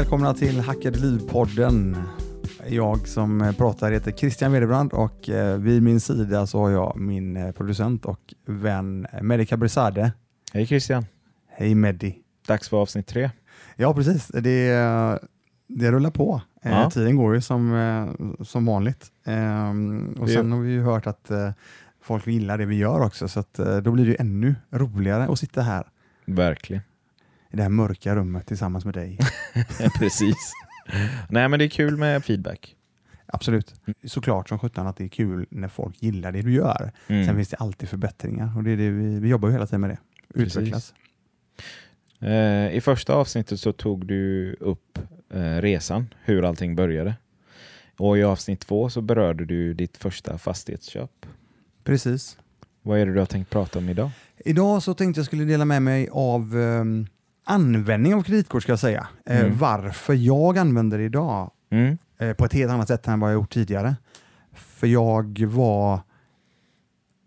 Välkomna till Hackade liv-podden. Jag som pratar heter Christian Wederbrand och eh, vid min sida så har jag min eh, producent och vän Mehdi Kabrizadeh. Hej Christian. Hej Mehdi. Dags för avsnitt tre. Ja precis, det, det rullar på. Eh, Ja. Tiden går ju som, som vanligt. Ehm, Och Det- sen har vi ju hört att folk gillar det vi gör också så då blir det ju ännu roligare att sitta här Verkligen. I det här mörka rummet tillsammans med dig. Precis. Nej men det är kul med feedback. Absolut. Såklart som sjutton att det är kul när folk gillar det du gör. Mm. Sen finns det alltid förbättringar och det är det vi, vi jobbar ju hela tiden med det. Utvecklas. Eh, I första avsnittet så tog du upp eh, resan, hur allting började. Och i avsnitt två så berörde du ditt första fastighetsköp. Precis. Vad är det du har tänkt prata om idag? Idag så tänkte jag skulle dela med mig av ehm, användning av kreditkort ska jag säga. Eh, Mm. Varför jag använder det idag Mm. eh, på ett helt annat sätt än vad jag gjort tidigare. För jag var,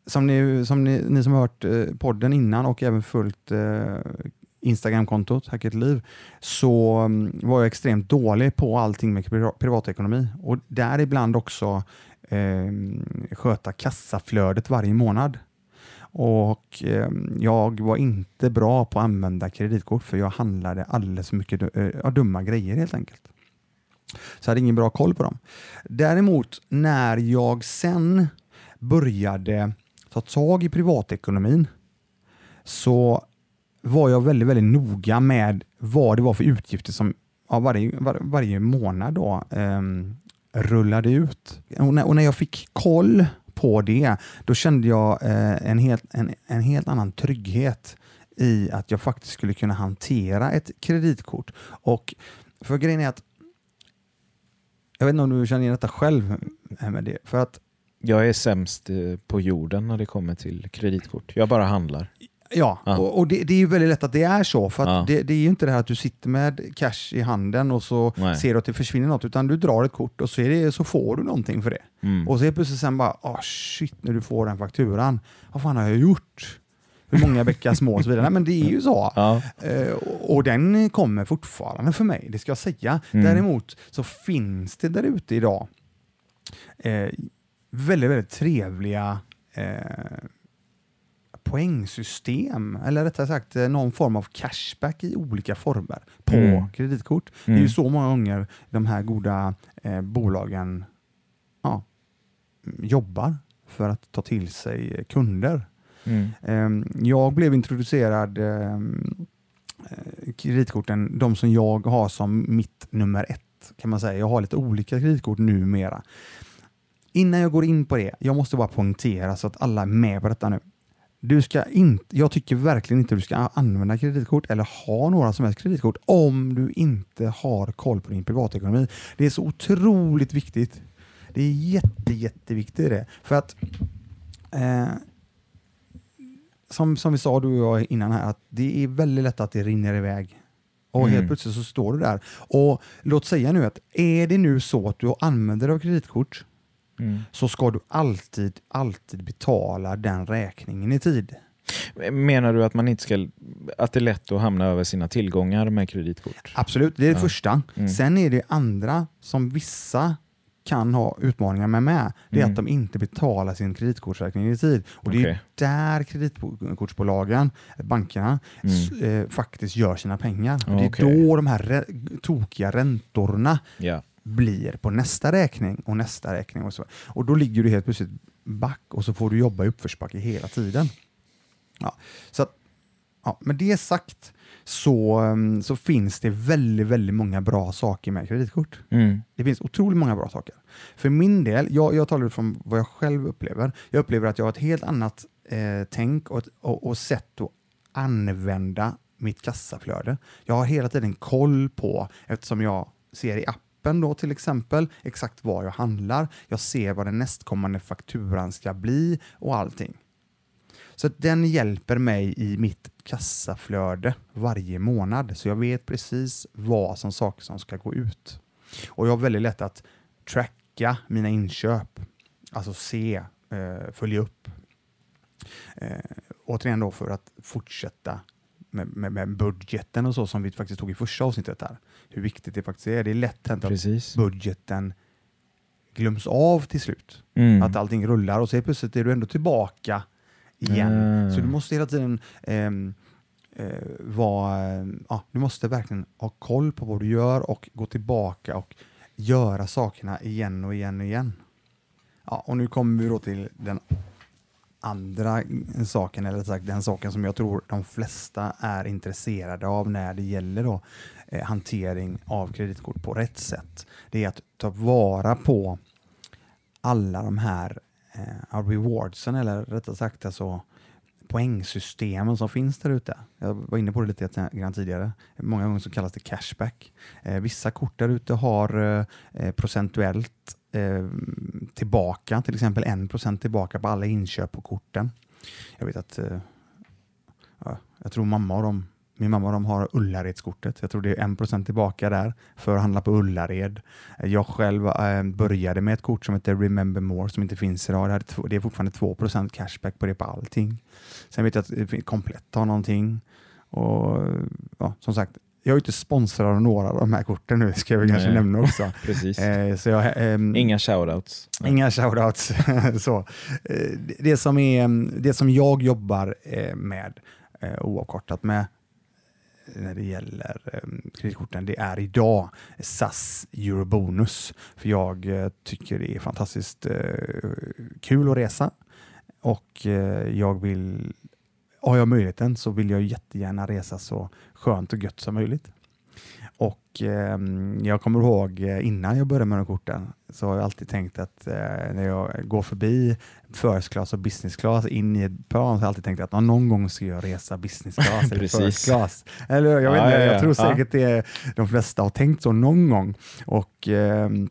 som ni som, ni, ni som har hört eh, podden innan och även följt eh, Instagramkontot Hacket Liv, så mm, var jag extremt dålig på allting med pri- privatekonomi och däribland också eh, sköta kassaflödet varje månad. Och eh, jag var inte bra på att använda kreditkort för jag handlade alldeles för mycket eh, dumma grejer helt enkelt. Så jag hade ingen bra koll på dem. Däremot när jag sen började ta tag i privatekonomin så var jag väldigt, väldigt noga med vad det var för utgifter som ja, varje, var, varje månad då, eh, rullade ut. Och när, och när jag fick koll på det, då kände jag eh, en, helt, en, en helt annan trygghet i att jag faktiskt skulle kunna hantera ett kreditkort. Och för grejen är att jag vet inte om du känner igen detta själv, med det, för att Jag är sämst eh, på jorden när det kommer till kreditkort. Jag bara handlar. Ja, Ja. och, och det, det är ju väldigt lätt att det är så. För att Ja. det, det är ju inte det här att du sitter med cash i handen och så Nej. ser du att det försvinner något, utan du drar ett kort och så, det, så får du någonting för det. Mm. Och så är plötsligt sen bara, ah shit, när du får den fakturan, vad fan har jag gjort? Hur många bäckar små och så vidare. Nej, men det är ju så. Ja. Eh, och, den kommer fortfarande för mig, det ska jag säga. Mm. Däremot så finns det där ute idag eh, väldigt, väldigt trevliga eh, poängsystem, eller rättare sagt eh, någon form av cashback i olika former på Mm. kreditkort. Det är ju Mm. så många gånger de här goda eh, bolagen ja, jobbar för att ta till sig kunder. Mm. Ehm, Jag blev introducerad ehm, eh, kreditkorten, de som jag har som mitt nummer ett kan man säga. Jag har lite olika kreditkort numera. Innan jag går in på det, jag måste bara poängtera så att alla är med på detta nu. Du ska inte, jag tycker verkligen inte du ska använda kreditkort eller ha några som helst kreditkort om du inte har koll på din privatekonomi. Det är så otroligt viktigt. Det är jätte, jätteviktigt det. För att eh, som, som vi sa du och jag innan här, att det är väldigt lätt att det rinner iväg. Och Mm. helt plötsligt så står du där. Och låt säga nu att är det nu så att du använder av kreditkort Mm. så ska du alltid, alltid betala den räkningen i tid. Menar du att man inte ska, att det är lätt att hamna över sina tillgångar med kreditkort? Absolut, det är det Ja. första. Mm. Sen är det andra som vissa kan ha utmaningar med med. Det är Mm. att de inte betalar sin kreditkortsräkning i tid. Och det är där kreditkortsbolagen, bankerna, Mm. eh, faktiskt gör sina pengar. Och det är Okej. då de här rä- tokiga räntorna Ja. Blir på nästa räkning och nästa räkning. Och, så. och då ligger du helt plötsligt back och så får du jobba i uppförsbacke hela tiden. Ja. Så att, ja, med det sagt så, um, så finns det väldigt, väldigt många bra saker med kreditkort. Mm. Det finns otroligt många bra saker. För min del, jag, jag talar från vad jag själv upplever. Jag upplever att jag har ett helt annat eh, tänk och, och, och sätt att använda mitt kassaflöde. Jag har hela tiden koll på, eftersom jag ser i appen då till exempel, exakt vad jag handlar. Jag ser vad den nästkommande fakturan ska bli och allting. Så att den hjälper mig i mitt kassaflöde varje månad. Så jag vet precis vad som saker som ska gå ut. Och jag har väldigt lätt att tracka mina inköp. Alltså se, eh, följa upp. Eh, återigen då för att fortsätta med, med, med budgeten och så som vi faktiskt tog i första avsnittet här. Hur viktigt det faktiskt är. Det är lätt hänt att budgeten glöms av till slut. Mm. Att allting rullar och så plötsligt är du ändå tillbaka igen. Ah. Så du måste hela tiden ehm, eh, vara, eh, du måste verkligen ha koll på vad du gör och gå tillbaka och göra sakerna igen och igen och igen. Ja, och nu kommer vi då till den andra saken, eller rättare sagt den saken som jag tror de flesta är intresserade av när det gäller då, eh, hantering av kreditkort på rätt sätt. Det är att ta vara på alla de här eh, rewardsen, eller rättare sagt alltså poängsystemen som finns där ute. Jag var inne på det lite grann tidigare. Många gånger så kallas det cashback. Eh, vissa kort där ute har eh, eh procentuellt eh, tillbaka, till exempel 1% tillbaka på alla inköp på korten. Jag vet att eh, ja, jag tror mamma och de, min mamma och de har Ullaredskortet. Jag tror det är 1% tillbaka där för att handla på Ullared. Jag själv eh, började med ett kort som heter Remember More som inte finns idag. Det är, två- det är fortfarande 2% cashback på det på allting. Sen vet jag att det finns- Komplett har någonting. Och ja, som sagt, jag är inte sponsrad av några av de här korten nu, ska jag väl kanske Nej. nämna också. Precis. Eh, så jag, ehm, Inga shoutouts. Inga shoutouts. så. Eh, det- som, är, det som jag jobbar eh, med eh, oavkortat med eh, när det gäller eh, kreditkorten, det är idag SAS Eurobonus. För jag eh, tycker det är fantastiskt eh, kul att resa och eh, jag vill, har jag möjligheten så vill jag jättegärna resa så skönt och gött som möjligt. Och eh, jag kommer ihåg eh, innan jag började med de korten så har jag alltid tänkt att eh, när jag går förbi first class och business class in i ett plan så har jag alltid tänkt att "Ja, någon gång ska jag resa business class eller first class. Eller, jag, vet Ja, inte, ja, ja. jag tror Ja. säkert det de flesta har tänkt så någon gång. Och ehm,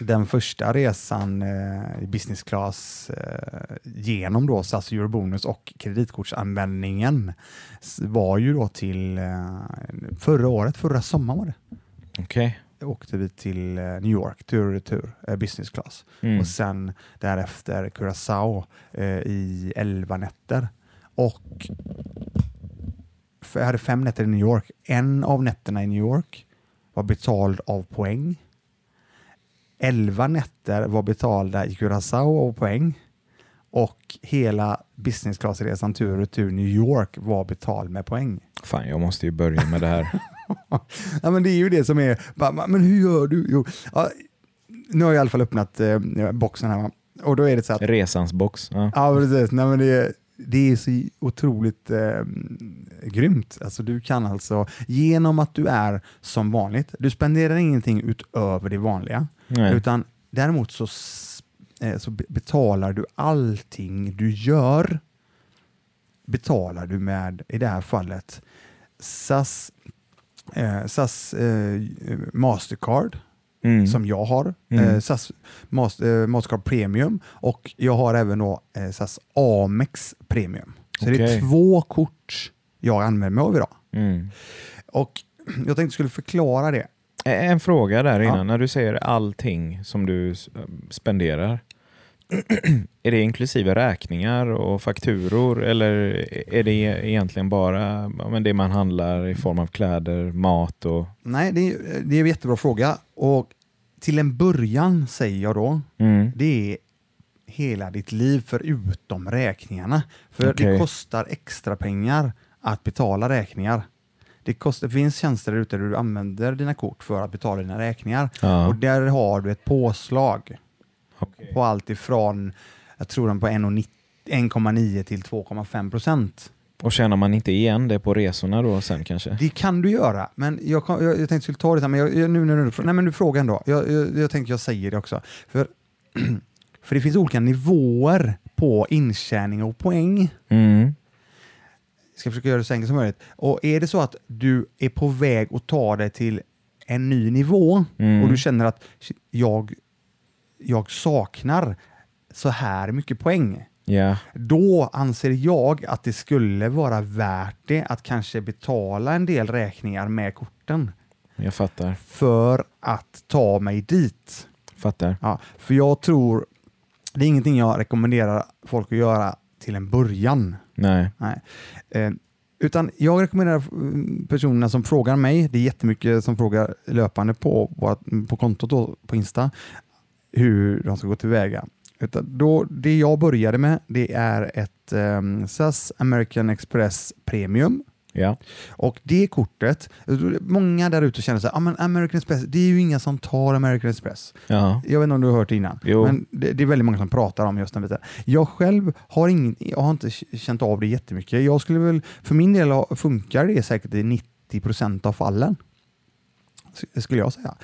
den första resan eh, i business class eh, genom då SAS Eurobonus och kreditkortsanvändningen var ju då till eh, förra året, förra sommaren var det. Okej. Åkte vi till eh, New York tur och retur, eh, business class. Mm. Och sen därefter Curaçao eh, i 11 nätter. Och jag hade fem nätter i New York. En av nätterna i New York var betald av poäng. 11 nätter var betalda i Curaçao av poäng. Och hela business class-resan tur och retur New York var betald med poäng. Fan, jag måste ju börja med det här. ja, men det är ju det som är, men hur gör du? Jo, ja, nu har jag i alla fall öppnat eh, boxen här och då är det så att Resans box. Ja. Ja, precis. Nej, men det, det är så otroligt eh, grymt. Alltså, du kan alltså, genom att du är som vanligt, du spenderar ingenting utöver det vanliga, Nej. utan däremot så, eh, så be- betalar du allting du gör, betalar du med, i det här fallet, SAS, eh, SAS eh, Mastercard, Mm. som jag har, Mm. eh, SAS Mas- eh, Mastercard Premium och jag har även då eh, SAS Amex Premium. Så det är två kort jag använder mig av idag. Mm. Och jag tänkte skulle förklara det. En fråga där innan. Ja. När du säger allting som du spenderar. är det inklusive räkningar och fakturor eller är det egentligen bara men det man handlar i form av kläder, mat och... Nej, det är, det är en jättebra fråga. Och till en början säger jag då, Mm. det är hela ditt liv förutom räkningarna. För det Okej. kostar extra pengar att betala räkningar. Det, kostar, det finns tjänster där ute där du använder dina kort för att betala dina räkningar. Ja. Och där har du ett påslag Okej. på allt ifrån, jag tror den på 1,9 1,9 till 2,5 procent. Och tjänar man inte igen det på resorna då sen kanske? Det kan du göra, men jag, jag, jag tänkte jag skulle ta det här, men jag, jag, nu när du, nej, men du frågar ändå. Jag, jag, jag tänkte jag säger det också. För, för det finns olika nivåer på intjäning och poäng. Mm. Jag ska försöka göra det så enkelt som möjligt. Och är det så att du är på väg att ta dig till en ny nivå Mm. och du känner att "Shit, jag, jag saknar så här mycket poäng. Ja. Då anser jag att det skulle vara värt det att kanske betala en del räkningar med korten Jag fattar. för att ta mig dit. Fattar. Ja, för jag tror, det är ingenting jag rekommenderar folk att göra till en början. Nej. Nej. Eh, Utan jag rekommenderar mm, personerna som frågar mig, det är jättemycket som frågar löpande på, på, på kontot då, på Insta, hur de ska gå tillväga. Utan då, det jag började med det är ett um, SAS American Express Premium. Ja. Och det kortet, många där ute känner så här, ah, men American Express, det är ju inga som tar American Express. Ja. Jag vet inte om du har hört det innan, Jo. men det, det är väldigt många som pratar om just den biten. Jag själv har, ingen, jag har inte känt av det jättemycket. Jag skulle väl, för min del funkar det säkert i 90 procent av fallen. Skulle jag säga.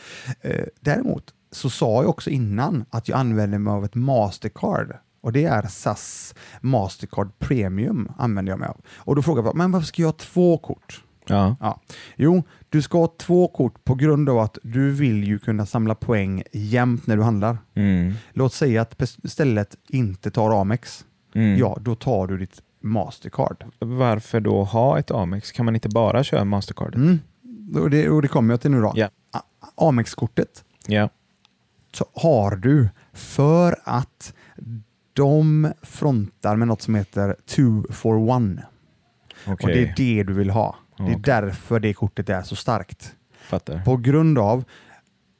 Eh, däremot så sa jag också innan att jag använder mig av ett Mastercard. Och det är SAS Mastercard Premium använder jag mig av. Och då frågar jag, men varför ska jag ha två kort? Ja. Ja. Jo, du ska ha två kort på grund av att du vill ju kunna samla poäng jämt när du handlar. Mm. Låt säga att stället inte tar Amex. Mm. Ja, då tar du ditt Mastercard. Varför då ha ett Amex? Kan man inte bara köra Mastercard? Mm. Och, det, och det kommer jag till nu då. A- Amex-kortet Ja. Så har du för att de frontar med något som heter two for one. Okej, Och det är det du vill ha. Det är därför det kortet är så starkt. fattar. På grund av,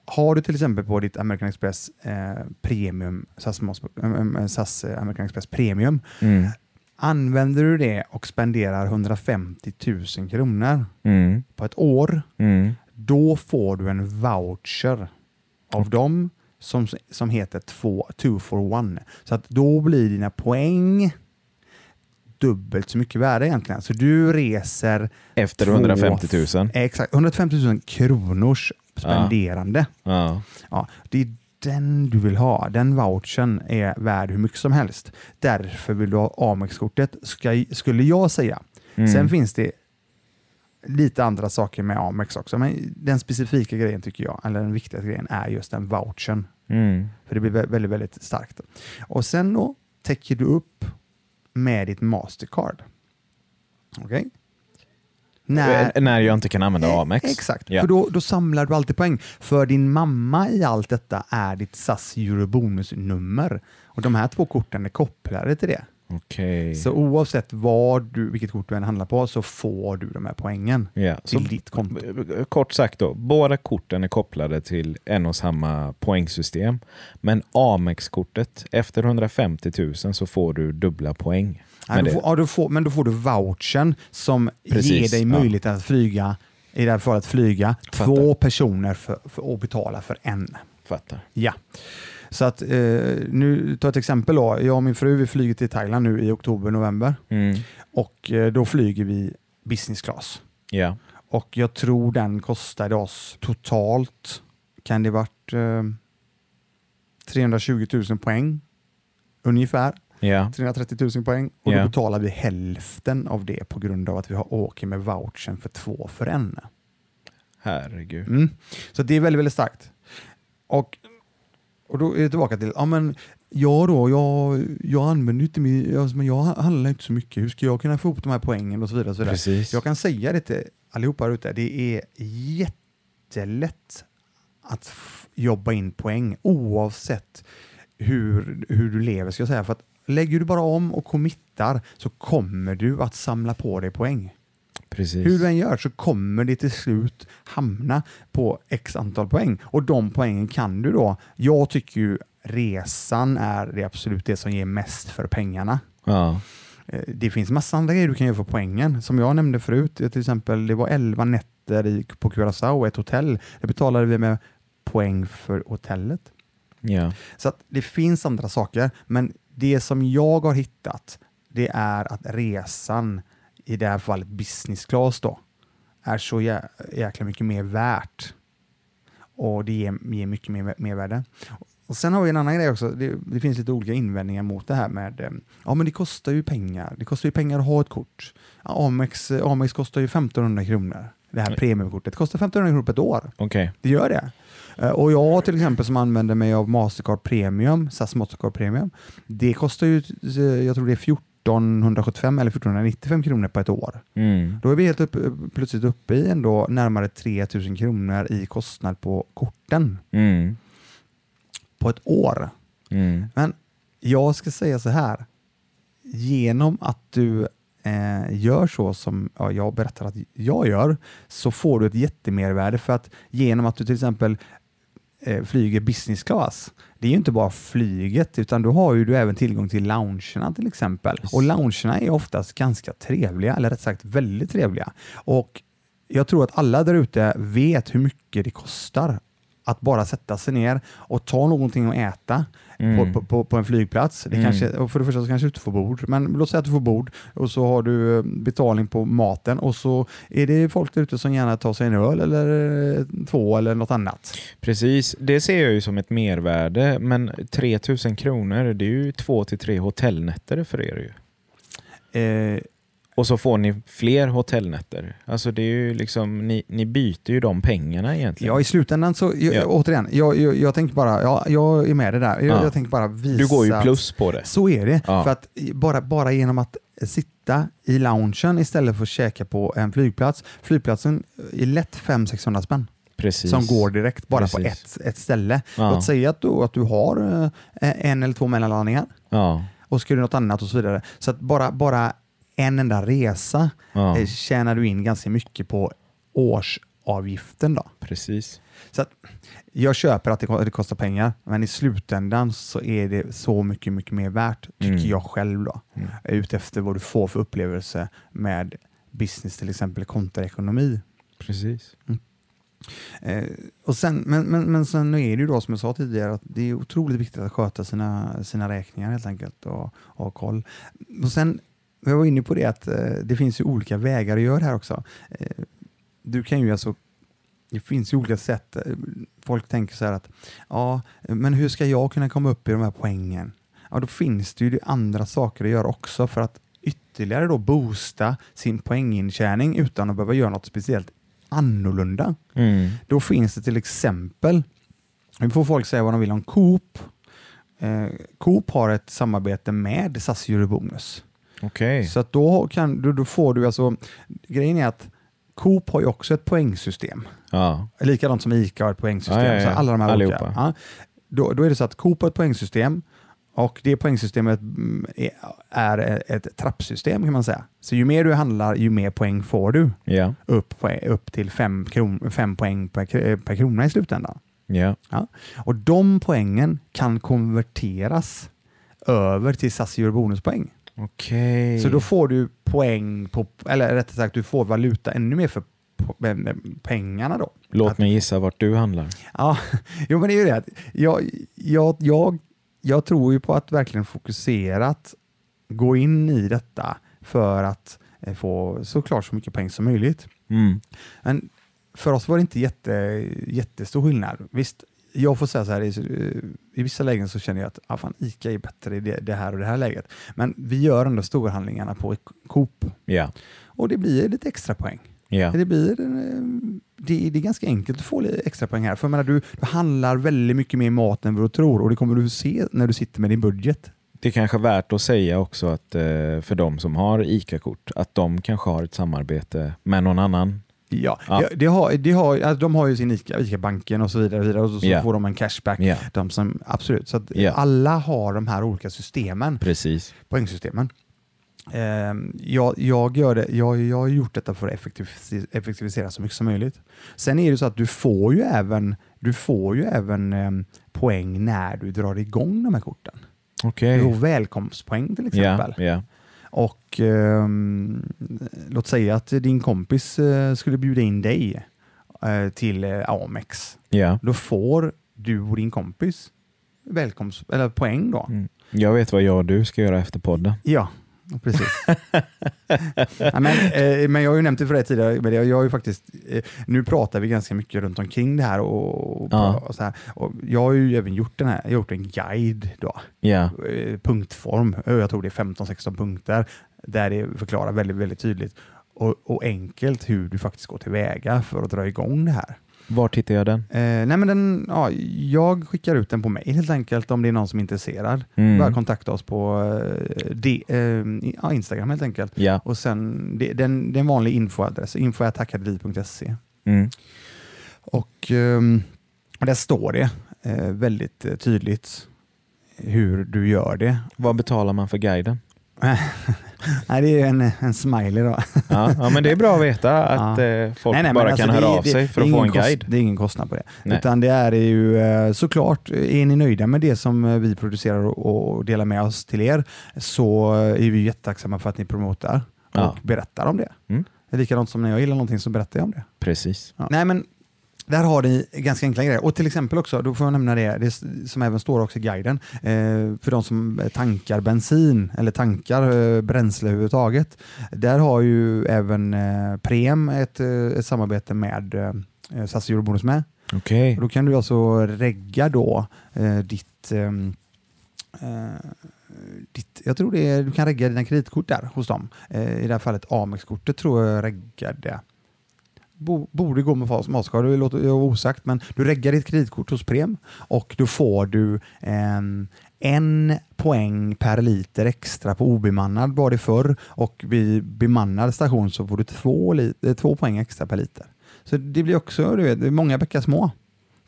har du till exempel på ditt American Express eh, Premium, SAS, eh, SAS eh, American Express Premium, Mm. använder du det och spenderar 150 000 kronor Mm. på ett år, Mm. då får du en voucher av dem som, som heter två, two for one. Så att då blir dina poäng dubbelt så mycket värde egentligen. Så du reser Efter två- 150 000? Exakt, 150 000 kronors spenderande. Ja. Ja, det är den du vill ha. Den vouchern är värd hur mycket som helst. Därför vill du ha Amex-kortet, skulle jag säga. Mm. Sen finns det lite andra saker med Amex också, men den specifika grejen tycker jag, eller den viktigaste grejen, är just den vouchern. Mm. För det blir vä- väldigt, väldigt starkt. Och sen då täcker du upp med ditt Mastercard. Okej? När, när jag inte kan använda Amex? Eh, Exakt, Ja. för då, då samlar du alltid poäng. För din mamma i allt detta är ditt SAS Eurobonus-nummer. Och de här två korten är kopplade till det. Okej. Så oavsett vad du, vilket kort du än handlar på så får du de här poängen Ja. Så, till ditt konto. kort sagt då, båda korten är kopplade till en och samma poängsystem. Men Amex-kortet, efter 150 000 så får du dubbla poäng. Ja, du får, ja, du får, men då får du vouchern som Precis, ger dig ja. möjlighet att flyga, i det här fallet flyga, Fattar. två personer för, för att betala för en. Fattar. Ja. Så att eh, nu ta ett exempel då. Jag och min fru vi flyger till Thailand nu i oktober, november Mm. och eh, då flyger vi business class. Ja. Och jag tror den kostade oss totalt, kan det varit eh, 320 000 poäng ungefär. Ja. 330 000 poäng och Ja. då betalar vi hälften av det på grund av att vi har åker med vouchern för två för en. Herregud. Mm. Så det är väldigt, väldigt starkt. Och, och då är det tillbaka till, ja men jag då, jag, jag använder inte min, alltså, men jag handlar inte så mycket, hur ska jag kunna få ihop de här poängen och så vidare. Och så vidare. Precis. Jag kan säga det till allihopa här ute, det är jättelätt att jobba in poäng oavsett hur, hur du lever. Ska jag säga. För att lägger du bara om och committar så kommer du att samla på dig poäng. Precis. Hur du än gör så kommer det till slut hamna på x antal poäng. Och de poängen kan du då. Jag tycker ju resan är det absolut det som ger mest för pengarna. Ja. Eh, Det finns massa andra grejer du kan göra för poängen. Som jag nämnde förut, till exempel det var 11 nätter på Curacao, ett hotell. Det betalade vi med poäng för hotellet. Ja. Så det finns andra saker, men det som jag har hittat det är att resan, i det här fallet business class då, är så jä jäkla mycket mer värt. Och det ger, ger mycket mer mervärde. Och sen har vi en annan grej också. Det, det finns lite olika invändningar mot det här med eh, ja men det kostar ju pengar. Det kostar ju pengar att ha ett kort. Ja, Amex, Amex kostar ju 1500 kronor. Det här premiumkortet kostar 1500 kronor på ett år. Okej. Det gör det. Eh, Och jag till exempel som använder mig av Mastercard Premium, SAS Mastercard Premium, det kostar ju, eh, jag tror det är 1475 eller 1495 kronor på ett år. Mm. Då är vi helt upp, plötsligt uppe i ändå närmare 3000 kronor i kostnad på korten Mm. på ett år. Mm. Men jag ska säga så här, genom att du eh, gör så som ja, jag berättar att jag gör så får du ett jättemervärde för att genom att du till exempel flyger business class, det är ju inte bara flyget utan då har ju du även tillgång till loungerna till exempel. Och loungerna är oftast ganska trevliga, eller rätt sagt väldigt trevliga. Och jag tror att alla där ute vet hur mycket det kostar att bara sätta sig ner och ta någonting att äta Mm. på, på, på en flygplats. Det Mm. kanske, för det första så kanske du inte får bord, men låt säga att du får bord och så har du eh, betalning på maten och så är det folk där ute som gärna tar sig en öl eller eh, två eller något annat. Precis, det ser jag ju som ett mervärde, men 3000 kronor, det är ju två till tre hotellnätter för er ju. Eh, Och så får ni fler hotellnätter. Alltså det är ju liksom, ni, ni byter ju de pengarna egentligen. ja, i slutändan så, jag, Ja. återigen, jag, jag, jag tänker bara, ja, jag är med det där. Jag, Ja. jag tänker bara visa du går ju plus på det. Så är det. Ja. För att bara, bara genom att sitta i loungen istället för att käka på en flygplats. Flygplatsen är lätt 500-600 spänn Precis. som går direkt bara på Precis. ett, ett ställe. Ja. Låt säga att du, att du har eh, en eller två mellanlandningar Ja. och ska du något annat och så vidare. Så att bara, bara en enda resa Ja. eh, tjänar du in ganska mycket på årsavgiften. Då. Precis. Så att jag köper att det ko- det kostar pengar, men i slutändan så är det så mycket, mycket mer värt, tycker Mm. jag själv. då. Mm. Utefter vad du får för upplevelse med business till exempel kontra ekonomi. Precis. Eh, och sen, men, men, men sen är det ju då som jag sa tidigare att det är otroligt viktigt att sköta sina, sina räkningar helt enkelt och, och ha koll. Och sen, jag var inne på det att eh, det finns ju olika vägar att göra det här också. Eh, du kan ju alltså det finns ju olika sätt. Eh, Folk tänker så här att ja, men hur ska jag kunna komma upp i de här poängen? Ja, då finns det ju andra saker att göra också för att ytterligare då boosta sin poängintjäning utan att behöva göra något speciellt annorlunda. Mm. Då finns det till exempel, nu får folk säga vad de vill om Coop. Eh, Coop har ett samarbete med SAS Eurobonus. Okej. Så då, kan, då, då får du alltså, grejen är att Coop har ju också ett poängsystem. Ja. Likadant som ICA har ett poängsystem. Ja, ja. Så alla de här olika. Allihopa. Ja. Då, då är det så att Coop har ett poängsystem och det poängsystemet mm, är, ett trappsystem kan man säga. Så ju mer du handlar, ju mer poäng får du. Ja. Upp, upp till fem, kron, fem poäng per, kr- per krona i slutändan. Ja. Och de poängen kan konverteras över till SAS Eurobonuspoäng. Okej. Så då får du poäng på, eller rättare sagt du får valuta ännu mer för eh, pengarna då. Låt Att- mig gissa vart du handlar. Ja, jo, men det är ju det att jag, jag, jag, jag tror ju på att verkligen fokuserat gå in i detta för att eh, få såklart så mycket poäng som möjligt. Mm. Men för oss var det inte jätte, jättestor skillnad. Visst, jag får säga så här, i, i vissa lägen så känner jag att ah, fan, ICA är bättre i det, det här och det här läget. Men vi gör ändå storhandlingarna på Coop Ja. och det blir lite extra poäng. Ja. Det, blir, eh, det, det är ganska enkelt att få lite extra poäng här. För jag menar, du, du handlar väldigt mycket mer mat än vad du tror och det kommer du se när du sitter med din budget. Det är kanske värt att säga också att eh, för de som har ICA-kort, att de kanske har ett samarbete med någon annan. Ja, Ja. Det, det har, det har, alltså, de har ju sin ICA, ICA-banken och så vidare, och, vidare, och så, så får de en cashback. Ja, De som, absolut, så att Ja. alla har de här olika systemen, precis. poängsystemen. Ehm, jag, jag, gör det, jag, jag har gjort detta för att effektivis- effektivisera så mycket som möjligt. Sen är det så att du får ju även, du får ju även ehm, poäng när du drar igång de här korten. Okej. Du får välkomstpoäng till exempel. Och ehm, låt säga att din kompis eh, skulle bjuda in dig eh, till eh, Amex. ja. Då får du och din kompis välkomst, eller poäng då. Mm. Jag vet vad jag och du ska göra efter podden. Ja, precis. ja, men, eh, men jag har ju nämnt det för dig tidigare, men jag, jag har ju faktiskt, eh, nu pratar vi ganska mycket runt omkring det här och, och, Ja. och så här. Och jag har ju även gjort den här, jag har gjort en guide då, Ja, eh, punktform. Jag tror det är 15-16 punkter där det förklarar väldigt, väldigt tydligt och, och enkelt hur du faktiskt går tillväga för att dra igång det här. Var hittar jag den? Eh, nej men den, ja, jag skickar ut den på mail helt enkelt om det är någon som är intresserad. Mm. Bara kontakta oss på eh, de, eh, Instagram helt enkelt. Ja. Och sen, det, den, det är en vanlig infoadress, info.academy.se. Mm. Och, ehm, och där står det eh, väldigt eh, tydligt hur du gör det. Vad betalar man för guiden? Nej, det är en, en smiley då. Ja, ja, men det är bra att veta att eh, folk Nej, nej, bara alltså kan det- höra av det- sig för att få en ingen kost- guide. Det är ingen kostnad på det. Nej. Utan det är ju eh, såklart, är ni nöjda med det som eh, vi producerar och, delar med oss till er så är vi jättetacksamma för att ni promotar och Ja. berättar om det. Mm. Likadant som när jag gillar någonting så berättar jag om det. Precis. Ja. Nej, men där har ni ganska enkla grejer. Och till exempel också, då får jag nämna det, det som även står också i guiden, eh, för de som tankar bensin eller tankar eh, bränsle överhuvudtaget. Där har ju även eh, Prem ett, eh, ett samarbete med eh, SAS Eurobonus med. Okej. Och då kan du alltså regga då eh, ditt, ehm, eh, ditt, jag tror det är, du kan regga dina kreditkort där hos dem. Eh, I det här fallet Amex-kortet tror jag reggade. Bo, borde gå med matskada, det låter osagt, men du reggar ditt kreditkort hos Prem och då får du en, en poäng per liter extra på obemannad var det förr och vid bemannad station så får du två, eh, två poäng extra per liter. Så det blir också, du vet, många bäckar små.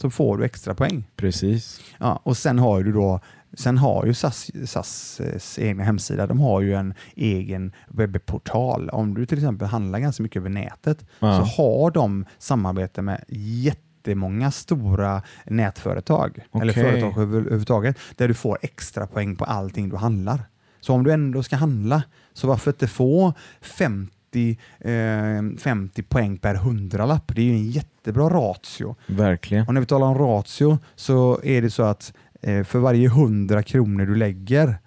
Så får du extra poäng. Precis. Ja, och sen har du då Sen har ju SAS, SAS eh, egna hemsida, de har ju en egen webbportal. Om du till exempel handlar ganska mycket över nätet Ja. så har de samarbete med jättemånga stora nätföretag eller Okej. företag över- överhuvudtaget där du får extra poäng på allting du handlar. Så om du ändå ska handla, så varför inte få 50, eh, 50 poäng per hundralapp? Det är ju en jättebra ratio. Verkligen. Och när vi talar om ratio så är det så att eh, för varje 100 kronor du lägger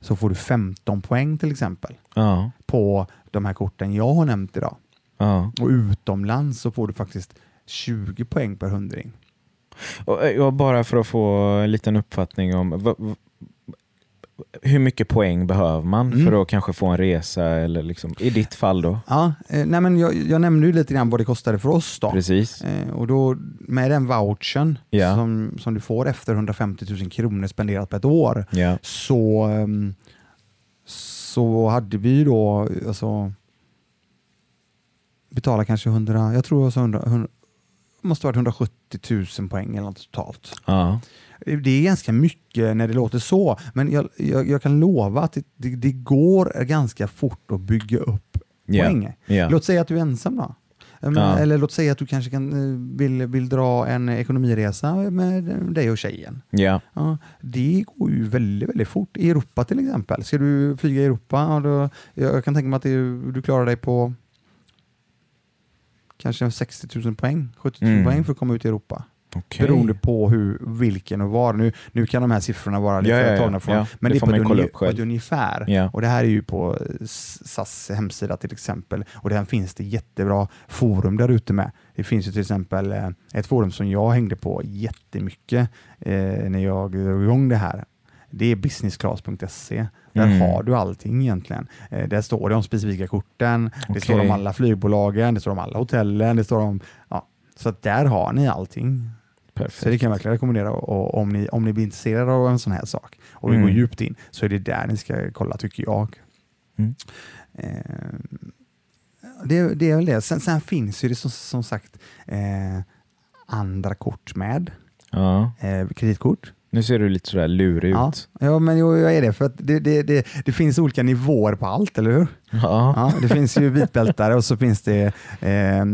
så får du 15 poäng till exempel Ja. på de här korten jag har nämnt idag. ja. Och utomlands så får du faktiskt 20 poäng per hundring. Och, eh, ja, bara för att få en liten uppfattning om hur mycket poäng behöver man Mm. för att kanske få en resa eller liksom, i ditt fall då? Ja, eh, nej men jag, jag nämnde ju lite grann vad det kostade för oss då. Precis. Eh, och då med den vouchern Ja. som, som du får efter 150 000 kronor spenderat på ett år Ja. så, ehm, så hade vi då alltså, betala kanske 100, jag tror 100, 100 det måste varit 170 000 poäng eller något totalt. Ja. Det är ganska mycket när det låter så, men jag, jag, jag kan lova att det, det, det går ganska fort att bygga upp poäng. Ja. Låt säga att du är ensam då. Men, Ja. Eller låt säga att du kanske kan, eh, vill, vill dra en ekonomiresa med dig och tjejen. Ja. Ja, det går ju väldigt, väldigt fort. I Europa till exempel. Ska du flyga i Europa, då, jag kan tänka mig att det, du klarar dig på kanske 60 000 poäng, 70 000 Mm. poäng för att komma ut i Europa. Okej. Beroende på hur, vilken och var. Nu, nu kan de här siffrorna vara lite Ja, ja, ja. tagna från, men det det är på ett, på ett ungefär. Och det här är ju på SAS hemsida till exempel. Och där finns det jättebra forum där ute med. Det finns ju till exempel eh, ett forum som jag hängde på jättemycket eh, när jag drog igång det här. Det är businessclass.se. Där Mm. har du allting egentligen. Eh, där står det om specifika korten, det står om alla flygbolagen, det står om alla hotellen, det står om... Ja. Så där har ni allting. Perfekt. Så det kan jag verkligen rekommendera och, om, ni, om ni blir intresserade av en sån här sak och vill Mm. gå djupt in så är det där ni ska kolla tycker jag. Mm. Eh, det, det är väl det. Sen, sen finns ju det som, som sagt eh, andra kort med. Ja. Eh, kreditkort. Nu ser du lite sådär lurig Ja, ut. ja, men jo, jag är det. För att det, det, det, det finns olika nivåer på allt, eller hur? Ja. Ja, det finns ju vitbältare och så finns det eh,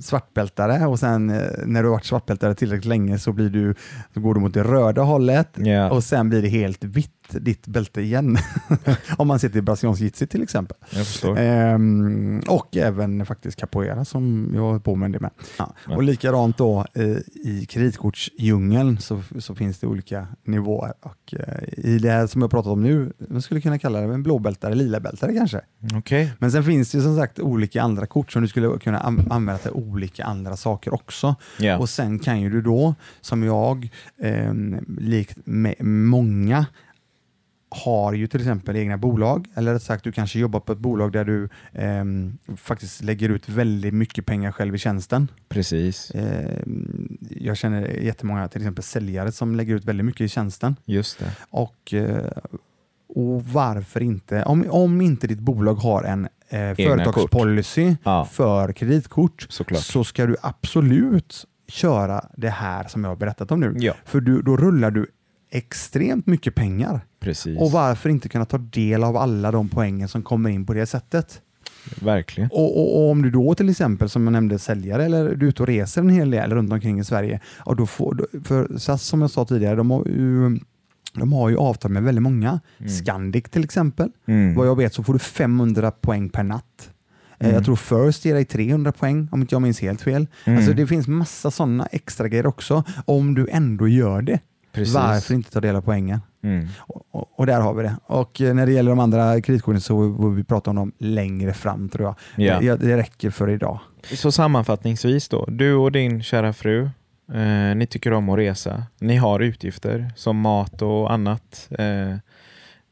svartbältare och sen eh, när du har varit svartbältare tillräckligt länge så, blir du, så går du mot det röda hållet Ja. och sen blir det helt vitt ditt bälte igen. Om man sitter i brasiliansk jitsi till exempel. Ehm, och även faktiskt capoeira som jag har på med det med. Ja. Ja. Och likadant då eh, i kreditkortsdjungeln så, så finns det olika nivåer. Och, eh, I det här som jag pratat om nu, man skulle kunna kalla det en blåbältare, lila bältare kanske. Okej. Men sen finns det som sagt olika andra kort som du skulle kunna an- använda till olika andra saker också. Ja. Och sen kan ju du då, som jag, eh, likt med många, har ju till exempel egna bolag, eller rätt sagt du kanske jobbar på ett bolag där du eh, faktiskt lägger ut väldigt mycket pengar själv i tjänsten. Precis. Eh, jag känner jättemånga till exempel säljare som lägger ut väldigt mycket i tjänsten. Just det. Och, eh, och varför inte? Om, om inte ditt bolag har en eh, företagspolicy Ja. för kreditkort Såklart. så ska du absolut köra det här som jag har berättat om nu. Ja. För du, då rullar du extremt mycket pengar. Precis. Och varför inte kunna ta del av alla de poängen som kommer in på det sättet? Verkligen. Och, och, och om du då till exempel, som jag nämnde, säljare eller du är ute och reser en hel del runt omkring i Sverige, och då får, för SAS som jag sa tidigare, de har ju, de har ju avtal med väldigt många. Mm. Scandic till exempel. Mm. Vad jag vet så får du 500 poäng per natt. Eh, Mm. Jag tror First ger dig 300 poäng om inte jag minns helt fel. Mm. Alltså det finns massa sådana extra grejer också. Om du ändå gör det, Precis. varför inte ta del av poängen? Mm. Och, och, där har vi det. Och eh, när det gäller de andra kreditkorten så får vi prata om dem längre fram tror jag. Ja. Det, det räcker för idag. Så sammanfattningsvis då, du och din kära fru, eh, ni tycker om att resa. Ni har utgifter som mat och annat. Eh,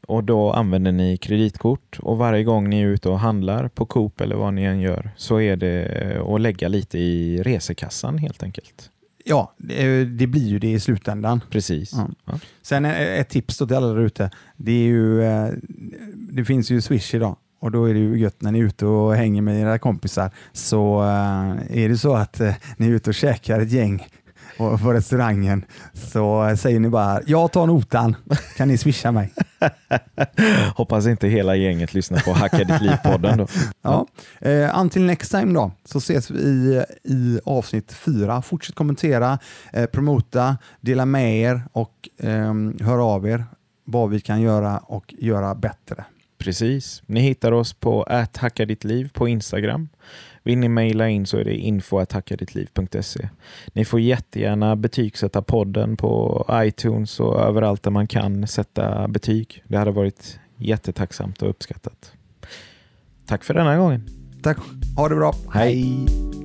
och då använder ni kreditkort och varje gång ni är ute och handlar på Coop eller vad ni än gör så är det eh, att lägga lite i resekassan helt enkelt. Ja, det, det blir ju det i slutändan. Precis. Ja. Ja. Sen eh, ett tips till alla där ute. Det, är ju, eh, det finns ju Swish idag och då är det ju gött när ni är ute och hänger med era kompisar. Så eh, är det så att eh, ni är ute och käkar ett gäng på restaurangen så säger ni bara jag tar notan, kan ni swisha mig? Hoppas inte hela gänget lyssnar på Hacka ditt liv-podden då. Ja. Eh, until next time då, så ses vi i, i avsnitt fyra. Fortsätt kommentera, eh, promota, dela med er och ehm, hör av er vad vi kan göra och göra bättre. Precis. Ni hittar oss på hackadittliv på Instagram. Vill ni mejla in så är det info.hackadittliv.se. Ni får jättegärna betygsätta podden på iTunes och överallt där man kan sätta betyg. Det hade varit jättetacksamt och uppskattat. Tack för denna gången. Tack, ha det bra. Hej.